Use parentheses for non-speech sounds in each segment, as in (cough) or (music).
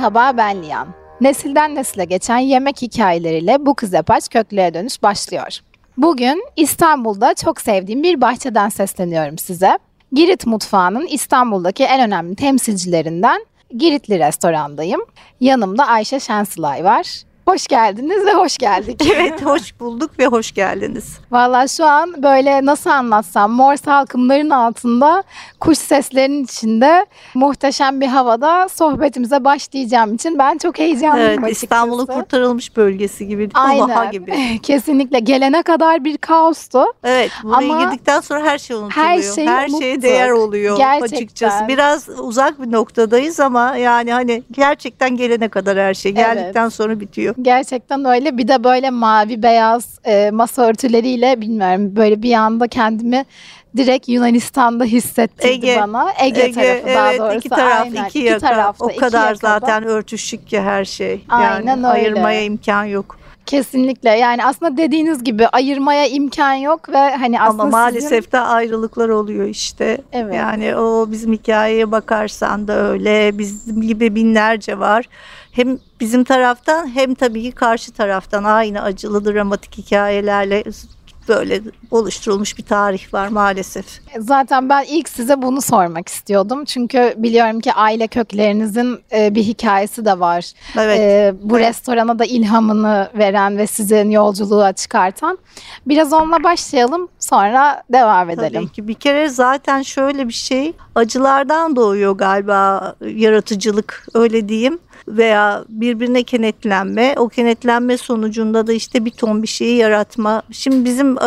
Merhaba ben Liyan. Nesilden nesile geçen yemek hikayeleriyle bu kız yapaç köklüğe dönüş başlıyor. Bugün İstanbul'da çok sevdiğim bir bahçeden sesleniyorum size. Girit mutfağının İstanbul'daki en önemli temsilcilerinden Giritli restorandayım. Yanımda Ayşe Şensılay var. Hoş geldiniz ve hoş geldik. (laughs) Evet hoş bulduk ve hoş geldiniz. Valla şu an böyle nasıl anlatsam mor salkımların altında kuş seslerinin içinde muhteşem bir havada sohbetimize başlayacağım için ben çok heyecanlıyım Evet açıkçası. İstanbul'un kurtarılmış bölgesi gibi. Aynen. Vaha gibi. (laughs) Kesinlikle gelene kadar bir kaostu. Evet buraya Ama girdikten sonra her şey unutuluyor. her şeyi şeye unuttuk. değer oluyor Gerçekten. açıkçası. Biraz uzak bir noktadayız ama yani hani gerçekten gelene kadar her şey. Geldikten sonra bitiyor. Gerçekten öyle. Bir de böyle mavi beyaz e, masa örtüleriyle bilmiyorum böyle bir anda kendimi direkt Yunanistan'da hissettirdi Ege, bana. Ege, tarafı daha evet, doğrusu. iki taraf, Aynen. iki yaka. tarafta, o iki kadar yakada. zaten örtüşük ki her şey. Aynen yani öyle. ayırmaya imkan yok. Kesinlikle yani aslında dediğiniz gibi ayırmaya imkan yok ve hani aslında Ama maalesef sizin... de ayrılıklar oluyor işte. Evet. Yani o bizim hikayeye bakarsan da öyle. Bizim gibi binlerce var. Hem bizim taraftan hem tabii ki karşı taraftan aynı acılı dramatik hikayelerle böyle oluşturulmuş bir tarih var maalesef. Zaten ben ilk size bunu sormak istiyordum. Çünkü biliyorum ki aile köklerinizin e, bir hikayesi de var. Evet. E, bu Evet. restorana da ilhamını veren ve sizin yolculuğa çıkartan. Biraz onunla başlayalım sonra devam edelim. Tabii ki bir kere zaten şöyle bir şey acılardan doğuyor galiba yaratıcılık öyle diyeyim veya birbirine kenetlenme o kenetlenme sonucunda da işte bir ton bir şeyi yaratma. Şimdi bizim e,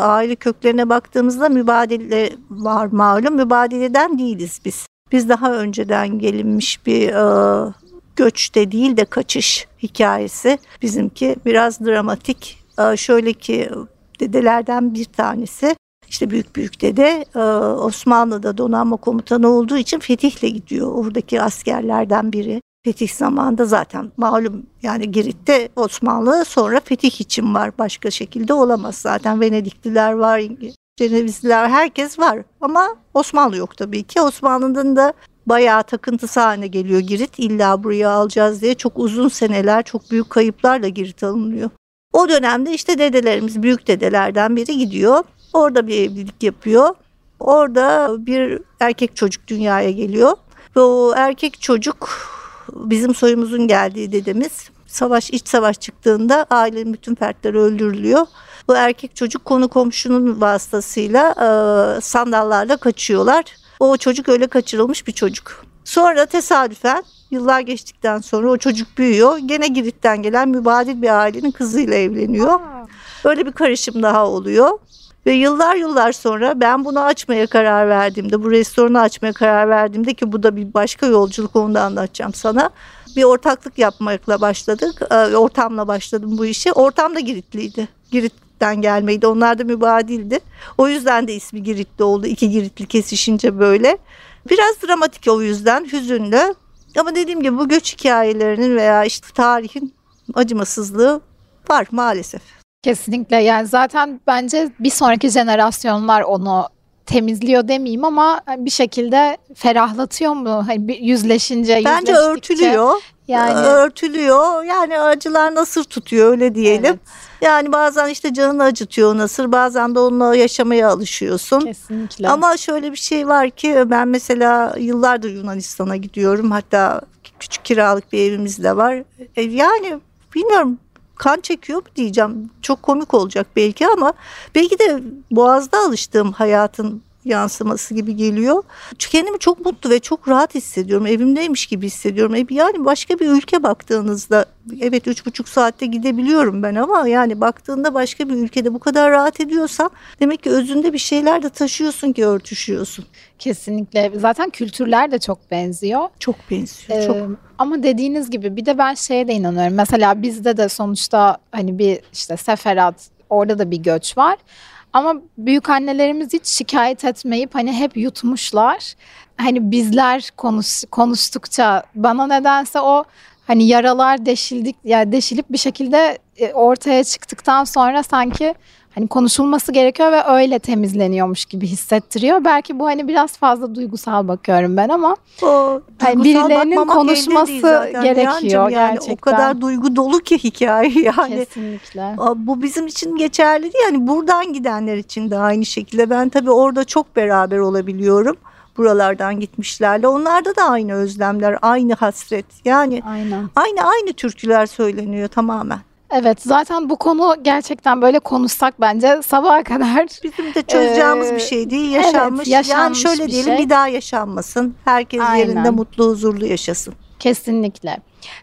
aile köklerine baktığımızda mübadele var malum mübadeleden değiliz biz. Biz daha önceden gelinmiş bir e, göçte değil de kaçış hikayesi bizimki biraz dramatik. E, şöyle ki dedelerden bir tanesi işte büyük büyük dede e, Osmanlı'da donanma komutanı olduğu için Fetih'le gidiyor. Oradaki askerlerden biri. Fetih zamanında zaten malum yani Girit'te Osmanlı sonra Fetih için var. Başka şekilde olamaz zaten. Venedikliler var, Cenevizliler herkes var. Ama Osmanlı yok tabii ki. Osmanlı'nın da bayağı takıntısı haline geliyor Girit. İlla buraya alacağız diye çok uzun seneler, çok büyük kayıplarla Girit alınıyor. O dönemde işte dedelerimiz, büyük dedelerden biri gidiyor. Orada bir evlilik yapıyor. Orada bir erkek çocuk dünyaya geliyor. Ve o erkek çocuk bizim soyumuzun geldiği dedemiz. Savaş, iç savaş çıktığında ailenin bütün fertleri öldürülüyor. Bu erkek çocuk konu komşunun vasıtasıyla e, sandallarla kaçıyorlar. O çocuk öyle kaçırılmış bir çocuk. Sonra tesadüfen yıllar geçtikten sonra o çocuk büyüyor. Gene Girit'ten gelen mübadil bir ailenin kızıyla evleniyor. Böyle bir karışım daha oluyor. Ve yıllar yıllar sonra ben bunu açmaya karar verdiğimde, bu restoranı açmaya karar verdiğimde ki bu da bir başka yolculuk onu da anlatacağım sana. Bir ortaklık yapmakla başladık. Ee, Ortamla başladım bu işi. Ortam da Giritliydi. Girit'ten gelmeydi. Onlar da mübadildi. O yüzden de ismi Giritli oldu. İki Giritli kesişince böyle. Biraz dramatik o yüzden, hüzünlü. Ama dediğim gibi bu göç hikayelerinin veya işte tarihin acımasızlığı var maalesef. Kesinlikle yani zaten bence bir sonraki jenerasyonlar onu temizliyor demeyeyim ama bir şekilde ferahlatıyor mu? Hani yüzleşince, Bence örtülüyor. Yani örtülüyor. Yani acılar nasır tutuyor öyle diyelim. Evet, Yani bazen işte canını acıtıyor nasır. Bazen de onunla yaşamaya alışıyorsun. kesinlikle. Ama şöyle bir şey var ki ben mesela yıllardır Yunanistan'a gidiyorum. Hatta küçük kiralık bir evimiz de var. E, yani bilmiyorum kan çekiyor mu diyeceğim. Çok komik olacak belki ama belki de boğazda alıştığım hayatın yansıması gibi geliyor. Kendimi çok mutlu ve çok rahat hissediyorum. Evimdeymiş gibi hissediyorum. E, Yani başka bir ülke baktığınızda evet üç buçuk saatte gidebiliyorum ben ama yani baktığında başka bir ülkede bu kadar rahat ediyorsam demek ki özünde bir şeyler de taşıyorsun ki örtüşüyorsun. Kesinlikle. Zaten kültürler de çok benziyor. Çok benziyor. Ee, çok. Ama dediğiniz gibi bir de ben şeye de inanıyorum. Mesela bizde de sonuçta hani bir işte seferat orada da bir göç var. Ama büyük annelerimiz hiç şikayet etmeyip hani hep yutmuşlar. Hani bizler konuş, konuştukça bana nedense o hani yaralar deşildik yani deşilip bir şekilde e, ortaya çıktıktan sonra sanki hani konuşulması gerekiyor ve öyle temizleniyormuş gibi hissettiriyor. Belki bu hani biraz fazla duygusal bakıyorum ben ama O Hani birilerinin konuşması gerekiyor yani gerçekten. O kadar duygu dolu ki hikaye (laughs) yani. kesinlikle. Bu bizim için geçerli değil. Yani buradan gidenler için de aynı şekilde. Ben tabii orada çok beraber olabiliyorum. Buralardan gitmişlerle. Onlarda da aynı özlemler, aynı hasret. Yani Aynen. aynı aynı türküler söyleniyor tamamen. Evet zaten bu konu gerçekten böyle konuşsak bence sabaha kadar Bizim de çözeceğimiz Ee, bir şey değil. evet, Yaşanmış. yani yaşanmış şöyle bir diyelim şey. bir daha yaşanmasın. Herkes Aynen. yerinde mutlu huzurlu yaşasın. kesinlikle.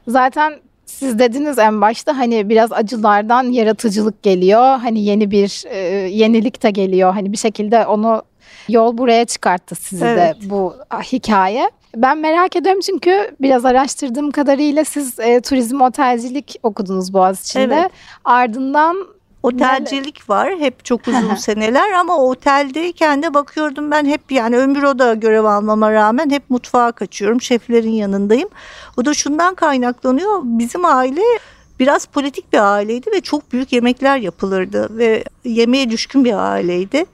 Zaten siz dediniz en başta hani biraz acılardan yaratıcılık geliyor. Hani yeni bir e, yenilik de geliyor. Hani bir şekilde onu yol buraya çıkarttı sizi Evet. de bu hikaye. Ben merak ediyorum çünkü biraz araştırdığım kadarıyla siz e, turizm otelcilik okudunuz Boğaziçi'nde. Evet. Ardından Otelcilik var hep çok (laughs) uzun seneler ama oteldeyken de bakıyordum ben hep yani ömür oda görev almama rağmen hep mutfağa kaçıyorum. Şeflerin yanındayım. O da şundan kaynaklanıyor. Bizim aile biraz politik bir aileydi ve çok büyük yemekler yapılırdı ve yemeğe düşkün bir aileydi.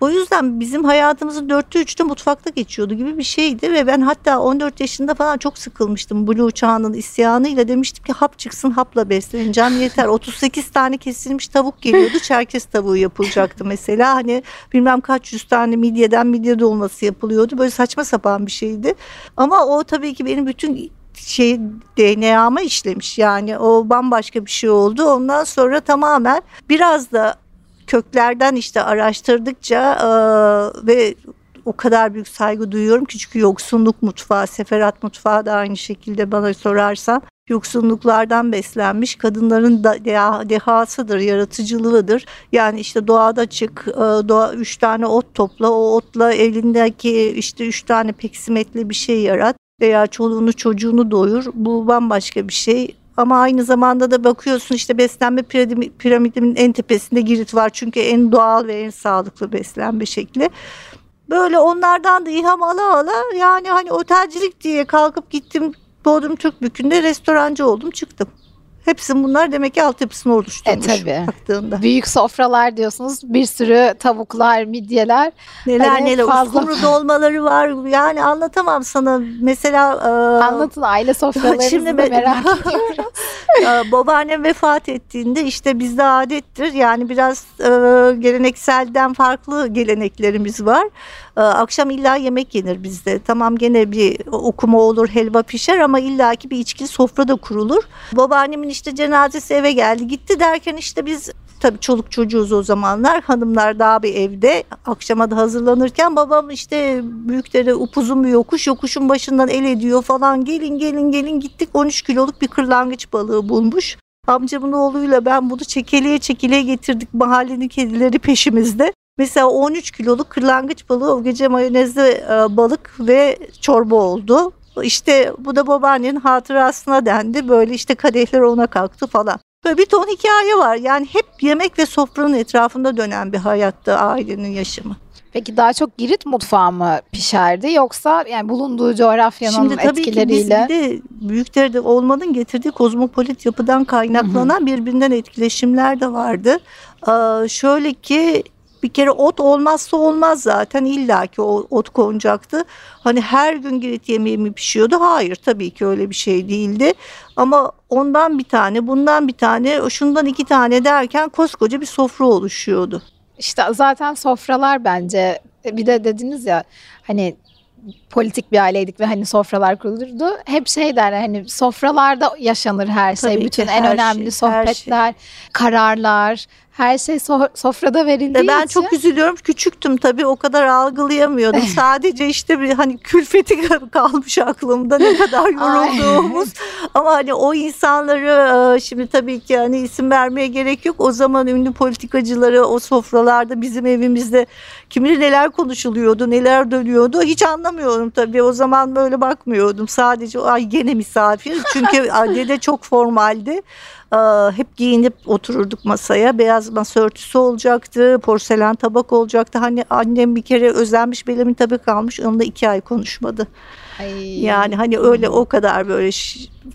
O yüzden bizim hayatımızın dörtte üçte mutfakta geçiyordu gibi bir şeydi ve ben hatta 14 yaşında falan çok sıkılmıştım Blue Çağı'nın isyanıyla. Demiştim ki hap çıksın hapla besleneceğim yeter. 38 tane kesilmiş tavuk geliyordu. Çerkez tavuğu yapılacaktı mesela. Hani bilmem kaç yüz tane midyeden midye dolması yapılıyordu. Böyle saçma sapan bir şeydi. Ama o tabii ki benim bütün şey DNA'ma işlemiş. Yani o bambaşka bir şey oldu. Ondan sonra tamamen biraz da köklerden işte araştırdıkça e, ve o kadar büyük saygı duyuyorum ki çünkü yoksunluk mutfağı, seferat mutfağı da aynı şekilde bana sorarsan yoksunluklardan beslenmiş kadınların da deha, dehasıdır, yaratıcılığıdır. Yani işte doğada çık, e, doğa üç tane ot topla, o otla elindeki işte üç tane peksimetli bir şey yarat veya çoluğunu çocuğunu doyur. Bu bambaşka bir şey. Ama aynı zamanda da bakıyorsun işte beslenme piramidi- piramidinin en tepesinde Girit var. Çünkü en doğal ve en sağlıklı beslenme şekli. Böyle onlardan da ilham ala ala yani hani otelcilik diye kalkıp gittim Bodrum Türkbükü'nde restorancı oldum çıktım. Hepsi bunlar demek ki altyapısını oluşturmuş E, tabii. baktığında. büyük sofralar diyorsunuz. Bir sürü tavuklar, midyeler. Neler Hani neler fazla- uskumru dolmaları var yani anlatamam sana. Mesela e, Anlatın aile (laughs) sofralarınızı Şimdi merak (laughs) ediyorum. Ee, babaannem vefat ettiğinde işte bizde adettir yani biraz e, gelenekselden farklı geleneklerimiz var. Akşam illa yemek yenir bizde. Tamam gene bir okuma olur, helva pişer ama illaki bir içkili sofra da kurulur. Babaannemin işte cenazesi eve geldi gitti derken işte biz tabii çoluk çocuğuz o zamanlar. Hanımlar daha bir evde. Akşama da hazırlanırken babam işte büyükleri upuzun bir yokuş. Yokuşun başından el ediyor falan. Gelin gelin gelin gittik 13 kiloluk bir kırlangıç balığı bulmuş. Amcamın oğluyla ben bunu çekeliye çekeliye getirdik. Mahallenin kedileri peşimizde. Mesela 13 kiloluk kırlangıç balığı o gece mayonezli e, balık ve çorba oldu. İşte bu da babaannenin hatırasına dendi. Böyle işte kadehler ona kalktı falan. Böyle bir ton hikaye var. Yani hep yemek ve sofranın etrafında dönen bir hayatta ailenin yaşamı. Peki daha çok Girit mutfağı mı pişerdi yoksa yani bulunduğu coğrafyanın Şimdi tabii ki biz etkileriyle? bir de büyüklerde olmanın getirdiği kozmopolit yapıdan kaynaklanan birbirinden etkileşimler de vardı. Ee, şöyle ki bir kere ot olmazsa olmaz zaten illaki o ot konacaktı. Hani her gün Girit yemeği mi pişiyordu? Hayır tabii ki öyle bir şey değildi. Ama ondan bir tane bundan bir tane şundan iki tane derken koskoca bir sofra oluşuyordu. İşte zaten sofralar bence bir de dediniz ya hani politik bir aileydik ve hani sofralar kurulurdu. Hep şey derler hani sofralarda yaşanır her şey. Tabii Bütün en önemli şey, her sohbetler, kararlar, Her şey so- sofrada verildiği E ben için. çok üzülüyorum. Küçüktüm tabii o kadar algılayamıyordum. (laughs) Sadece işte bir hani külfeti (laughs) kalmış aklımda ne kadar yorulduğumuz. Ama hani o insanları e, şimdi tabii ki hani isim vermeye gerek yok. O zaman ünlü politikacıları o sofralarda bizim evimizde kim bilir neler konuşuluyordu, neler dönüyordu. Hiç anlamıyorum tabii. O zaman böyle bakmıyordum. Sadece ay gene misafir. Çünkü (laughs) dede çok formaldi. Hep giyinip otururduk masaya. Beyaz masa örtüsü olacaktı. Porselen tabak olacaktı. Hani annem bir kere özenmiş belimin tabak almış. Onunla iki ay konuşmadı. Ay. Yani hani öyle o kadar böyle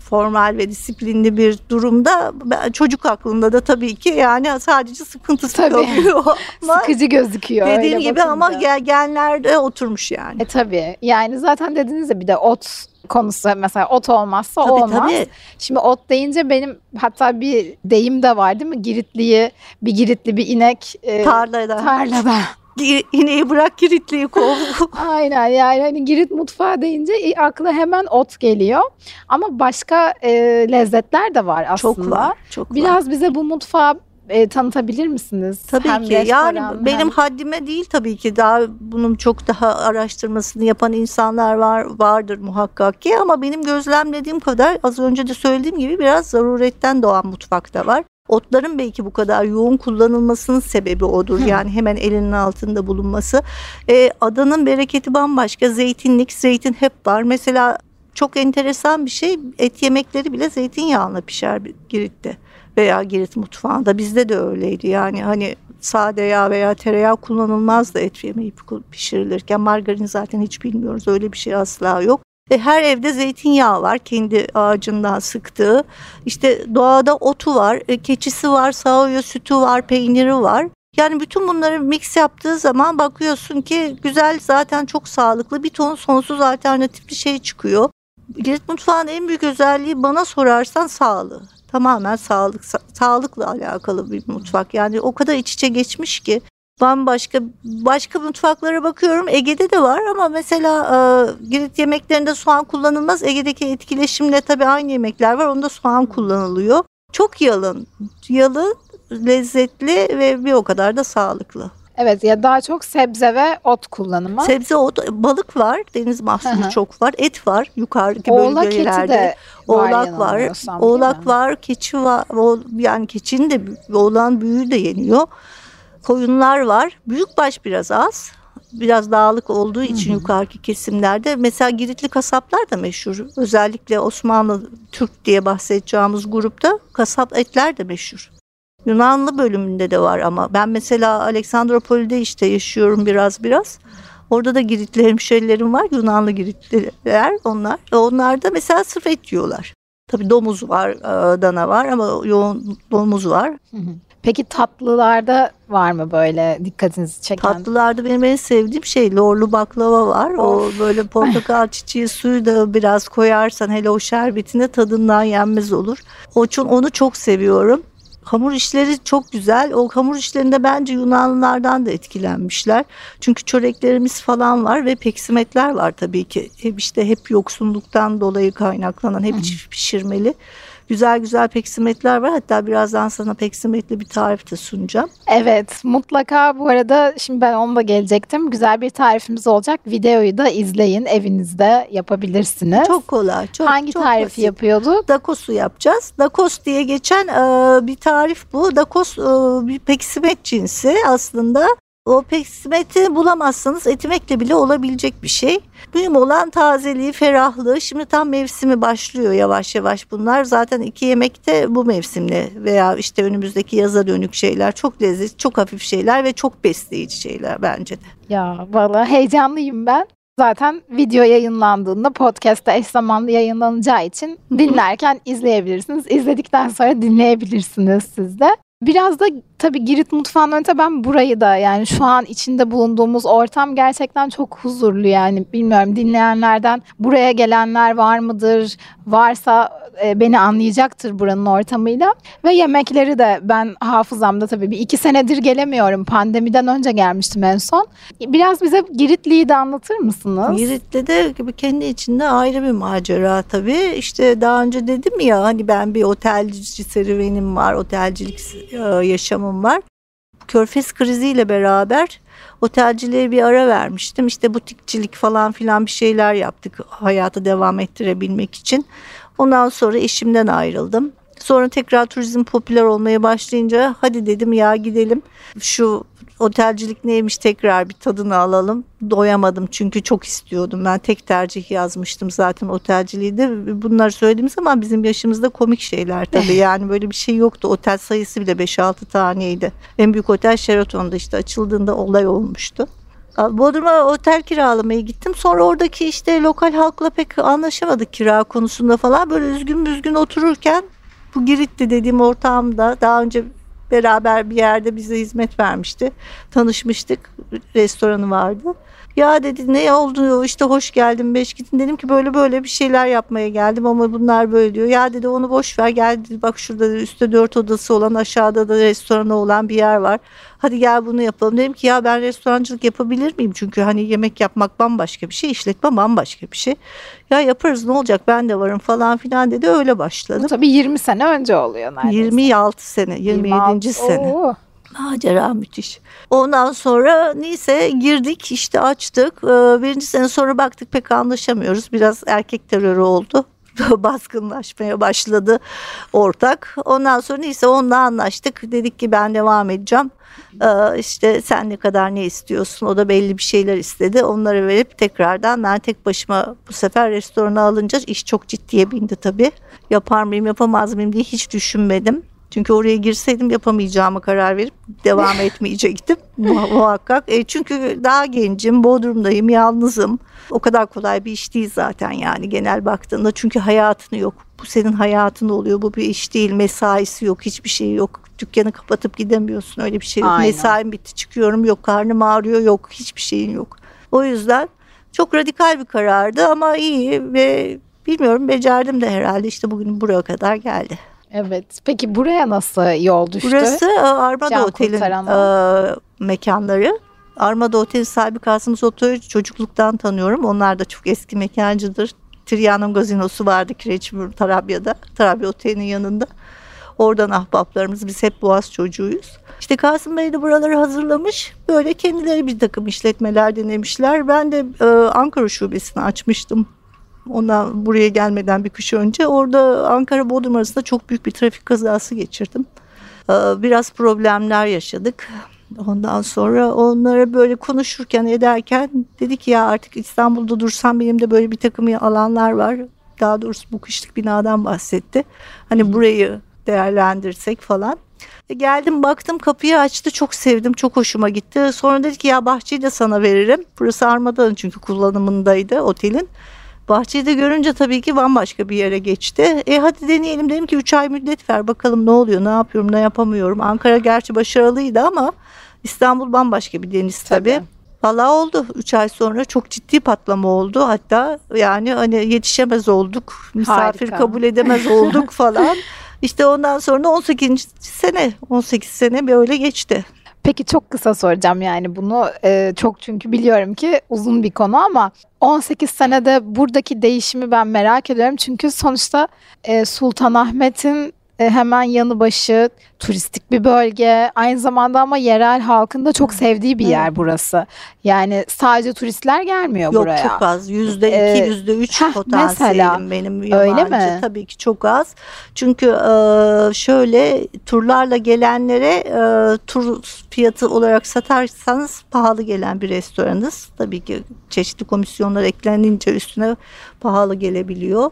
formal ve disiplinli bir durumda çocuk aklında da tabii ki yani sadece sıkıntısı Tabii. (laughs) Ama sıkıcı gözüküyor. dediğim öyle gibi ama bakınca. gel, genlerde oturmuş yani. E tabii. Yani zaten dediniz ya bir de ot konusu mesela ot olmazsa Tabii olmaz. tabii. Şimdi ot deyince benim hatta bir deyim de var değil mi? Giritliyi bir giritli bir inek e, Tarlada. tarlada. (laughs) İneği bırak kiritliyi kov. (laughs) Aynen yani hani Girit mutfağı deyince akla hemen ot geliyor. Ama başka e, lezzetler de var aslında. çok var. Çok var. Biraz bize bu mutfağı e, tanıtabilir misiniz? Tabii Hem ki. Yani restoran, benim hem- haddime değil tabii ki. Daha bunun çok daha araştırmasını yapan insanlar var vardır muhakkak ki ama benim gözlemlediğim kadar az önce de söylediğim gibi biraz zaruretten doğan mutfakta var. Otların belki bu kadar yoğun kullanılmasının sebebi odur. Yani hemen elinin altında bulunması. Ee, adanın bereketi bambaşka. Zeytinlik, zeytin hep var. Mesela çok enteresan bir şey et yemekleri bile zeytinyağına pişer Girit'te veya Girit mutfağında bizde de öyleydi. Yani hani sade yağ veya tereyağı kullanılmazdı et yemeği pişirilirken. Margarin zaten hiç bilmiyoruz öyle bir şey asla yok. E, her evde zeytinyağı var kendi ağacından sıktığı. İşte doğada otu var, e, keçisi var, sağıyor sütü var, peyniri var. Yani bütün bunları mix yaptığı zaman bakıyorsun ki güzel zaten çok sağlıklı bir ton sonsuz alternatif bir şey çıkıyor. Girit mutfağının en büyük özelliği bana sorarsan sağlığı. Tamamen sağlık sa- sağlıkla alakalı bir mutfak. Yani o kadar iç içe geçmiş ki bambaşka başka mutfaklara bakıyorum. Ege'de de var ama mesela e, Girit yemeklerinde soğan kullanılmaz. Ege'deki etkileşimle tabii aynı yemekler var. Onda soğan kullanılıyor. Çok yalın. Yalın, lezzetli ve bir o kadar da sağlıklı. Evet ya daha çok sebze ve ot kullanımı. Sebze, ot, balık var. Deniz mahsulü çok var. Et var yukarıdaki Oğlak eti bölgelerde. de var Oğlak var, değil oğlak var, keçi var. Yani keçinin de oğlan büyüğü de yeniyor. Koyunlar var. Büyükbaş biraz az. Biraz dağlık olduğu için yukarıki kesimlerde. Mesela Giritli kasaplar da meşhur. Özellikle Osmanlı Türk diye bahsedeceğimiz grupta kasap etler de meşhur. Yunanlı bölümünde de var ama ben mesela Aleksandropoli'de işte yaşıyorum biraz biraz. Orada da Giritli hemşerilerim var. Yunanlı Giritliler onlar. Onlar da mesela sırf et yiyorlar. Tabii domuz var, e, dana var ama yoğun domuz var. Peki tatlılarda var mı böyle dikkatinizi çeken? Tatlılarda benim en sevdiğim şey lorlu baklava var. O böyle portakal (laughs) çiçeği suyu da biraz koyarsan hele o şerbetine tadından yenmez olur. O için onu çok seviyorum. Hamur işleri çok güzel. O hamur işlerinde bence Yunanlılardan da etkilenmişler. Çünkü çöreklerimiz falan var ve peksimetler var tabii ki. Hep işte hep yoksunluktan dolayı kaynaklanan hep çift pişirmeli. Güzel güzel peksimetler var. Hatta birazdan sana peksimetli bir tarif de sunacağım. Evet mutlaka bu arada şimdi ben onu da gelecektim. Güzel bir tarifimiz olacak. Videoyu da izleyin evinizde yapabilirsiniz. Çok kolay. Çok, Hangi çok tarifi basit. yapıyorduk? Dakos'u yapacağız. Dakos diye geçen e, bir tarif bu. Dakos e, bir peksimet cinsi aslında. O peksimeti bulamazsanız etimekle bile olabilecek bir şey. Mühim olan tazeliği, ferahlığı. Şimdi tam mevsimi başlıyor yavaş yavaş bunlar. Zaten iki yemek de bu mevsimle veya işte önümüzdeki yaza dönük şeyler. Çok lezzetli, çok hafif şeyler ve çok besleyici şeyler bence de. Ya vallahi heyecanlıyım ben. Zaten video yayınlandığında podcast'ta eş zamanlı yayınlanacağı için dinlerken izleyebilirsiniz. İzledikten sonra dinleyebilirsiniz siz de. Biraz da tabii Girit mutfağından öte ben burayı da yani şu an içinde bulunduğumuz ortam gerçekten çok huzurlu yani bilmiyorum dinleyenlerden buraya gelenler var mıdır? Varsa e, beni anlayacaktır buranın ortamıyla ve yemekleri de ben hafızamda tabii bir iki senedir gelemiyorum pandemiden önce gelmiştim en son. Biraz bize Giritli'yi de anlatır mısınız? Girit'te de kendi içinde ayrı bir macera tabii. İşte daha önce dedim ya hani ben bir otelci serüvenim var, otelcilik e, yaşamım var. körfez kriziyle beraber otelciliğe bir ara vermiştim. İşte butikçilik falan filan bir şeyler yaptık hayatı devam ettirebilmek için. Ondan sonra eşimden ayrıldım. Sonra tekrar turizm popüler olmaya başlayınca hadi dedim ya gidelim şu otelcilik neymiş tekrar bir tadını alalım. Doyamadım çünkü çok istiyordum. Ben tek tercih yazmıştım zaten otelciliği de. Bunları söylediğim zaman bizim yaşımızda komik şeyler tabii. (laughs) Yani böyle bir şey yoktu. Otel sayısı bile 5-6 taneydi. En büyük otel Sheraton'da işte açıldığında olay olmuştu. Bodrum'a otel kiralamaya gittim. Sonra oradaki işte lokal halkla pek anlaşamadık kira konusunda falan. Böyle üzgün üzgün otururken bu Girit'ti dediğim ortağımda daha önce beraber bir yerde bize hizmet vermişti. Tanışmıştık. Restoranı vardı. Ya dedi ne oldu işte hoş geldin beş gittin dedim ki böyle böyle bir şeyler yapmaya geldim ama bunlar böyle diyor. Ya dedi onu boş ver gel dedi bak şurada üstte dört odası olan aşağıda da restoranı olan bir yer var. Hadi gel bunu yapalım. Dedim ki ya ben restorancılık yapabilir miyim? Çünkü hani yemek yapmak bambaşka bir şey, işletme bambaşka bir şey. Ya yaparız ne olacak ben de varım falan filan dedi öyle başladım. Bu tabii 20 sene önce oluyor neredeyse. 26 sene, 27. 26. sene. Oo. Macera müthiş. Ondan sonra neyse girdik işte açtık. Ee, Birinci sene sonra baktık pek anlaşamıyoruz. Biraz erkek terörü oldu. (laughs) Baskınlaşmaya başladı ortak. Ondan sonra neyse onunla anlaştık. Dedik ki ben devam edeceğim. Ee, işte sen ne kadar ne istiyorsun? O da belli bir şeyler istedi. Onları verip tekrardan ben tek başıma bu sefer restorana alınca iş çok ciddiye bindi tabii. Yapar mıyım yapamaz mıyım diye hiç düşünmedim. Çünkü oraya girseydim yapamayacağımı karar verip devam (laughs) etmeyecektim Mu- muhakkak. E, çünkü daha gencim, Bodrum'dayım, yalnızım. O kadar kolay bir iş değil zaten yani genel baktığında. Çünkü hayatını yok. Bu senin hayatın oluyor. Bu bir iş değil. Mesaisi yok. Hiçbir şey yok. Dükkanı kapatıp gidemiyorsun. Öyle bir şey yok. Aynen. Mesaim bitti çıkıyorum. Yok karnım ağrıyor. Yok hiçbir şeyin yok. O yüzden çok radikal bir karardı ama iyi ve bilmiyorum becerdim de herhalde işte bugün buraya kadar geldi. Evet. Peki buraya nasıl yol düştü? Burası e, Armada Can Otel'in e, mekanları. Armada Otel sahibi Kasım Soto'yu çocukluktan tanıyorum. Onlar da çok eski mekancıdır. Trianon gazinosu vardı Kireçburnu Tarabya'da. Tarabya Oteli'nin yanında. Oradan ahbaplarımız. Biz hep Boğaz çocuğuyuz. İşte Kasım Bey de buraları hazırlamış. Böyle kendileri bir takım işletmeler denemişler. Ben de e, Ankara şubesini açmıştım. Ondan buraya gelmeden bir kış önce. Orada Ankara Bodrum arasında çok büyük bir trafik kazası geçirdim. Ee, Biraz problemler yaşadık. Ondan sonra onlara böyle konuşurken ederken dedi ki ya artık İstanbul'da dursam benim de böyle bir takım alanlar var. Daha doğrusu bu kışlık binadan bahsetti. Hani burayı değerlendirsek falan. E geldim baktım kapıyı açtı çok sevdim çok hoşuma gitti. Sonra dedi ki ya bahçeyi de sana veririm. Burası Armada'nın çünkü kullanımındaydı otelin. Bahçeyi de görünce tabii ki bambaşka bir yere geçti. E hadi deneyelim dedim ki 3 ay müddet ver bakalım ne oluyor ne yapıyorum ne yapamıyorum. Ankara gerçi başarılıydı ama İstanbul bambaşka bir deniz tabii. Tabii. Vallahi oldu 3 ay sonra çok ciddi patlama oldu. Hatta yani hani yetişemez olduk. Misafir Harika. kabul edemez olduk (laughs) falan. İşte ondan sonra 18. sene 18 sene böyle geçti. Peki çok kısa soracağım yani bunu e, çok çünkü biliyorum ki uzun bir konu ama 18 senede buradaki değişimi ben merak ediyorum. Çünkü sonuçta e, Sultanahmet'in hemen yanı başı turistik bir bölge aynı zamanda ama yerel halkın da çok sevdiği bir yer burası. Yani sadece turistler gelmiyor Yok buraya. çok az. Yüzde Ee, iki, yüzde üç potansiyelim mesela. benim Öyle yabancı. mi? Tabii ki çok az. Çünkü e, şöyle turlarla gelenlere e, tur fiyatı olarak satarsanız pahalı gelen bir restoranız. Tabii ki çeşitli komisyonlar eklenince üstüne pahalı gelebiliyor.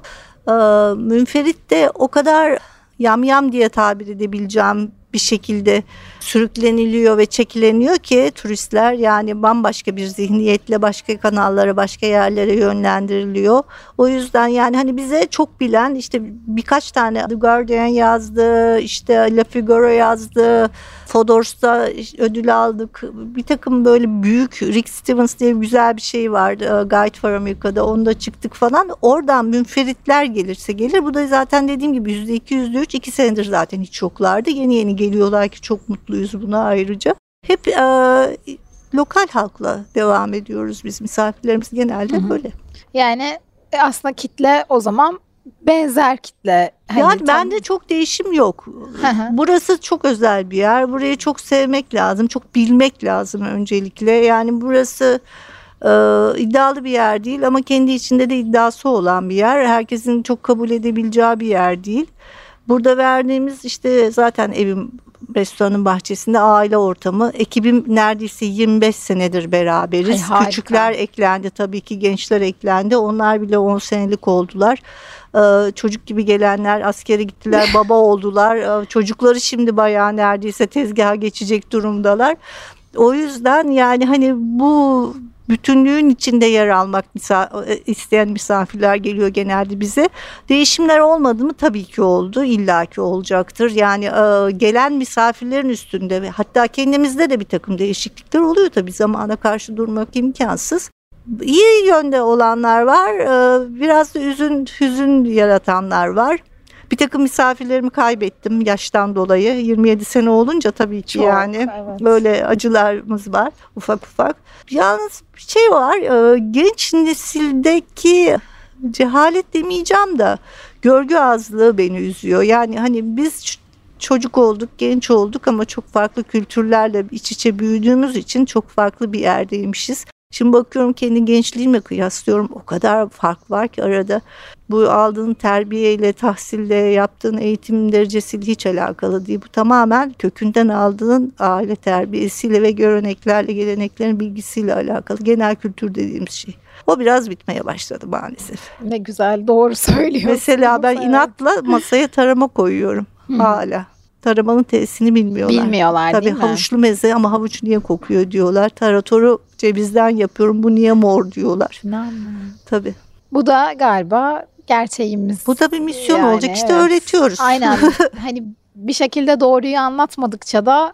E, münferit de o kadar yamyam diye tabir edebileceğim bir şekilde sürükleniliyor ve çekileniyor ki turistler yani bambaşka bir zihniyetle başka kanallara başka yerlere yönlendiriliyor. O yüzden yani hani bize çok bilen işte birkaç tane The Guardian yazdı işte La Figaro yazdı Fodors'ta ödül aldık. Bir takım böyle büyük Rick Stevens diye güzel bir şey vardı e, Guide for America'da onda çıktık falan. Oradan münferitler gelirse gelir. Bu da zaten dediğim gibi yüzde iki yüzde üç iki senedir zaten hiç yoklardı. Yeni yeni geliyorlar ki çok mutluyuz buna ayrıca hep e, lokal halkla devam ediyoruz biz misafirlerimiz genelde böyle. Yani e, aslında kitle o zaman benzer kitle. Hani yani tam- bende çok değişim yok. Burası çok özel bir yer. Burayı çok sevmek lazım. Çok bilmek lazım öncelikle. Yani burası e, iddialı bir yer değil ama kendi içinde de iddiası olan bir yer. Herkesin çok kabul edebileceği bir yer değil. Burada verdiğimiz işte zaten evim restoranın bahçesinde aile ortamı. Ekibim neredeyse 25 senedir beraberiz. Ay. Küçükler eklendi tabii ki gençler eklendi. Onlar bile 10 senelik oldular. Ee, çocuk gibi gelenler askere gittiler, (laughs) baba oldular. Ee, çocukları şimdi bayağı neredeyse tezgaha geçecek durumdalar. O yüzden yani hani bu bütünlüğün içinde yer almak e, isteyen misafirler geliyor genelde bize. Değişimler olmadı mı? Tabii ki oldu. illaki olacaktır. Yani e, gelen misafirlerin üstünde ve hatta kendimizde de bir takım değişiklikler oluyor tabii. Zamana karşı durmak imkansız. İyi yönde olanlar var. e, Biraz da üzün, hüzün yaratanlar var. Bir takım misafirlerimi kaybettim yaştan dolayı. 27 sene olunca tabii ki Çok, yani evet. böyle acılarımız var ufak ufak. Yalnız bir şey var e, genç nesildeki cehalet demeyeceğim de görgü azlığı beni üzüyor. Yani hani biz çocuk olduk, genç olduk ama çok farklı kültürlerle iç içe büyüdüğümüz için çok farklı bir yerdeymişiz. Şimdi bakıyorum kendi gençliğimle kıyaslıyorum. O kadar fark var ki arada. Bu aldığın terbiyeyle, tahsille, yaptığın eğitim derecesiyle hiç alakalı değil. Bu tamamen kökünden aldığın aile terbiyesiyle ve göreneklerle, geleneklerin bilgisiyle alakalı. Genel kültür dediğimiz şey. O biraz bitmeye başladı maalesef. Ne güzel doğru söylüyorsunuz. Mesela ben Evet. inatla masaya tarama koyuyorum hala. Taramanın tesisini bilmiyorlar. Bilmiyorlar Tabii değil mi? havuçlu meze ama havuç niye kokuyor diyorlar. Taratoru cevizden yapıyorum bu niye mor diyorlar. İnanmıyorum. Tabii. Bu da galiba gerçeğimiz. Bu da bir misyon Yani olacak. İşte evet. öğretiyoruz. Aynen. (laughs) hani bir şekilde doğruyu anlatmadıkça da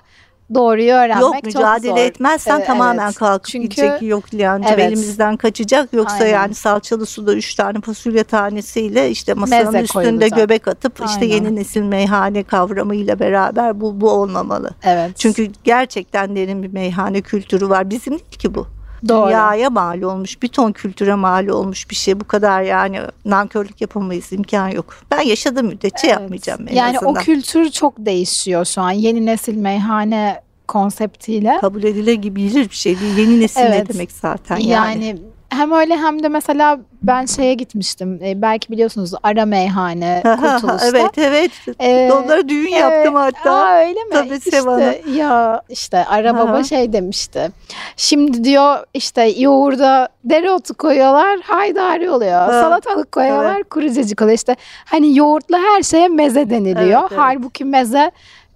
doğruyu öğrenmek Yok çok mücadele zor. etmezsen Evet, tamamen evet. kalkıp Çünkü- gidecek yok Liyancığım Evet. elimizden kaçacak yoksa Aynen. yani salçalı suda üç tane fasulye tanesiyle işte masanın Meze üstünde koyulacak. göbek atıp işte Aynen. yeni nesil meyhane kavramıyla beraber bu bu olmamalı. Evet. Çünkü gerçekten derin bir meyhane kültürü var. Bizim değil ki bu. Doğru. Dünyaya mal olmuş, bir ton kültüre mal olmuş bir şey. Bu kadar yani nankörlük yapamayız, imkan yok. Ben yaşadığım müddetçe Evet. yapmayacağım en Yani azından. o kültür çok değişiyor şu an. Yeni nesil meyhane konseptiyle. Kabul edilebilir bir şey değil. Yeni nesil ne Evet. demek zaten Yani, yani. hem öyle hem de mesela ben şeye gitmiştim. E, belki biliyorsunuz Ara Meyhane Kurtuluş'ta. evet evet. Ee, Onlara düğün yaptım Evet. hatta. Aa, öyle mi? Tabii işte, Sevan'a. ya işte Ara Baba Aha. şey demişti. Şimdi diyor işte yoğurda dereotu koyuyorlar haydari oluyor. Ha, Salatalık koyuyorlar kuru cacık oluyor. İşte hani yoğurtla her şeye meze deniliyor. Evet, evet. Halbuki meze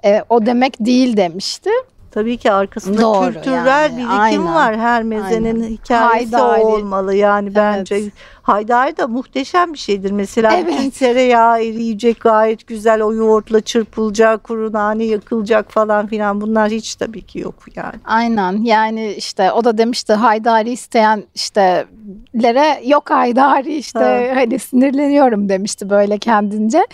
e, o demek değil demişti. Tabii ki arkasında Doğru kültürel yani, birikim aynen. var. Her mezenin Aynen. hikayesi Haydari. olmalı yani bence. Haydari da muhteşem bir şeydir. Mesela Evet. bütün tereyağı eriyecek gayet güzel. O yoğurtla çırpılacak, kuru nane yakılacak falan filan. Bunlar hiç tabii ki yok yani. Aynen yani işte o da demişti haydari isteyen işte lere yok haydari işte hani sinirleniyorum demişti böyle kendince.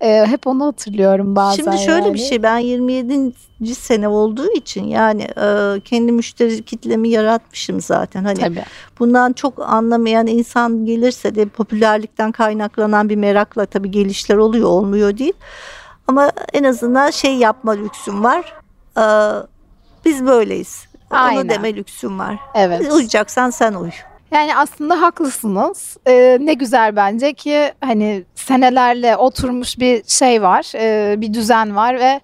E, hep onu hatırlıyorum bazen. Şimdi şöyle yani. bir şey ben 27. sene olduğu için yani e, kendi müşteri kitlemi yaratmışım zaten. Hani Tabii. bundan çok anlamayan insan gelirse de popülerlikten kaynaklanan bir merakla tabii gelişler oluyor olmuyor değil. Ama en azından şey yapma lüksüm var. E, biz böyleyiz. Aynen. Onu deme lüksüm var. Evet. Uyacaksan sen uy. Yani aslında haklısınız. Ee, ne güzel bence ki hani senelerle oturmuş bir şey var, e, bir düzen var ve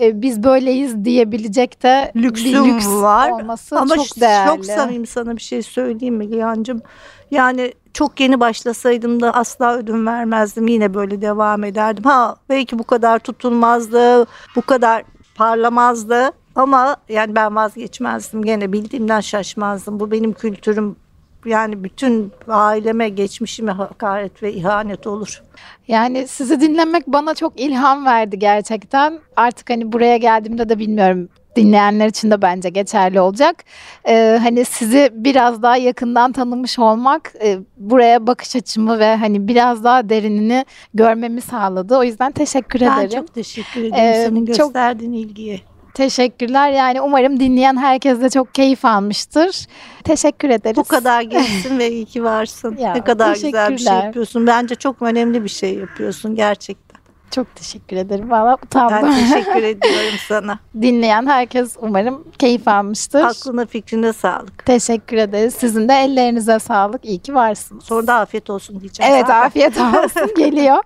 e, biz böyleyiz diyebilecek de Lüksüm bir lüks var. olması Ama çok çok, değerli. samimi sana bir şey söyleyeyim mi Giyancığım? Yani çok yeni başlasaydım da asla ödün vermezdim. Yine böyle devam ederdim. Ha belki bu kadar tutulmazdı, bu kadar parlamazdı. Ama yani ben vazgeçmezdim. Gene bildiğimden şaşmazdım. Bu benim kültürüm. Yani bütün aileme, geçmişime hakaret ve ihanet olur. Yani sizi dinlemek bana çok ilham verdi gerçekten. Artık hani buraya geldiğimde de bilmiyorum dinleyenler için de bence geçerli olacak. Ee, hani sizi biraz daha yakından tanımış olmak e, buraya bakış açımı ve hani biraz daha derinini görmemi sağladı. O yüzden teşekkür Ben ederim. çok teşekkür ederim Ee, senin çok- gösterdiğin ilgiye. Teşekkürler. Yani umarım dinleyen herkes de çok keyif almıştır. Teşekkür ederiz. Bu kadar (laughs) gençsin ve iyi ki varsın. Ya, ne kadar güzel bir şey yapıyorsun. Bence çok önemli bir şey yapıyorsun gerçekten. Çok teşekkür ederim. Valla Ben utandım. teşekkür (laughs) ediyorum sana. Dinleyen herkes umarım keyif almıştır. Aklına fikrine sağlık. Teşekkür ederiz. Sizin de ellerinize sağlık. İyi ki varsınız. Sonra da afiyet olsun diyeceğim. Evet zaten. afiyet olsun (laughs) geliyor.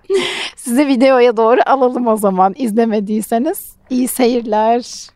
Sizi videoya doğru alalım o zaman izlemediyseniz. İyi seyirler.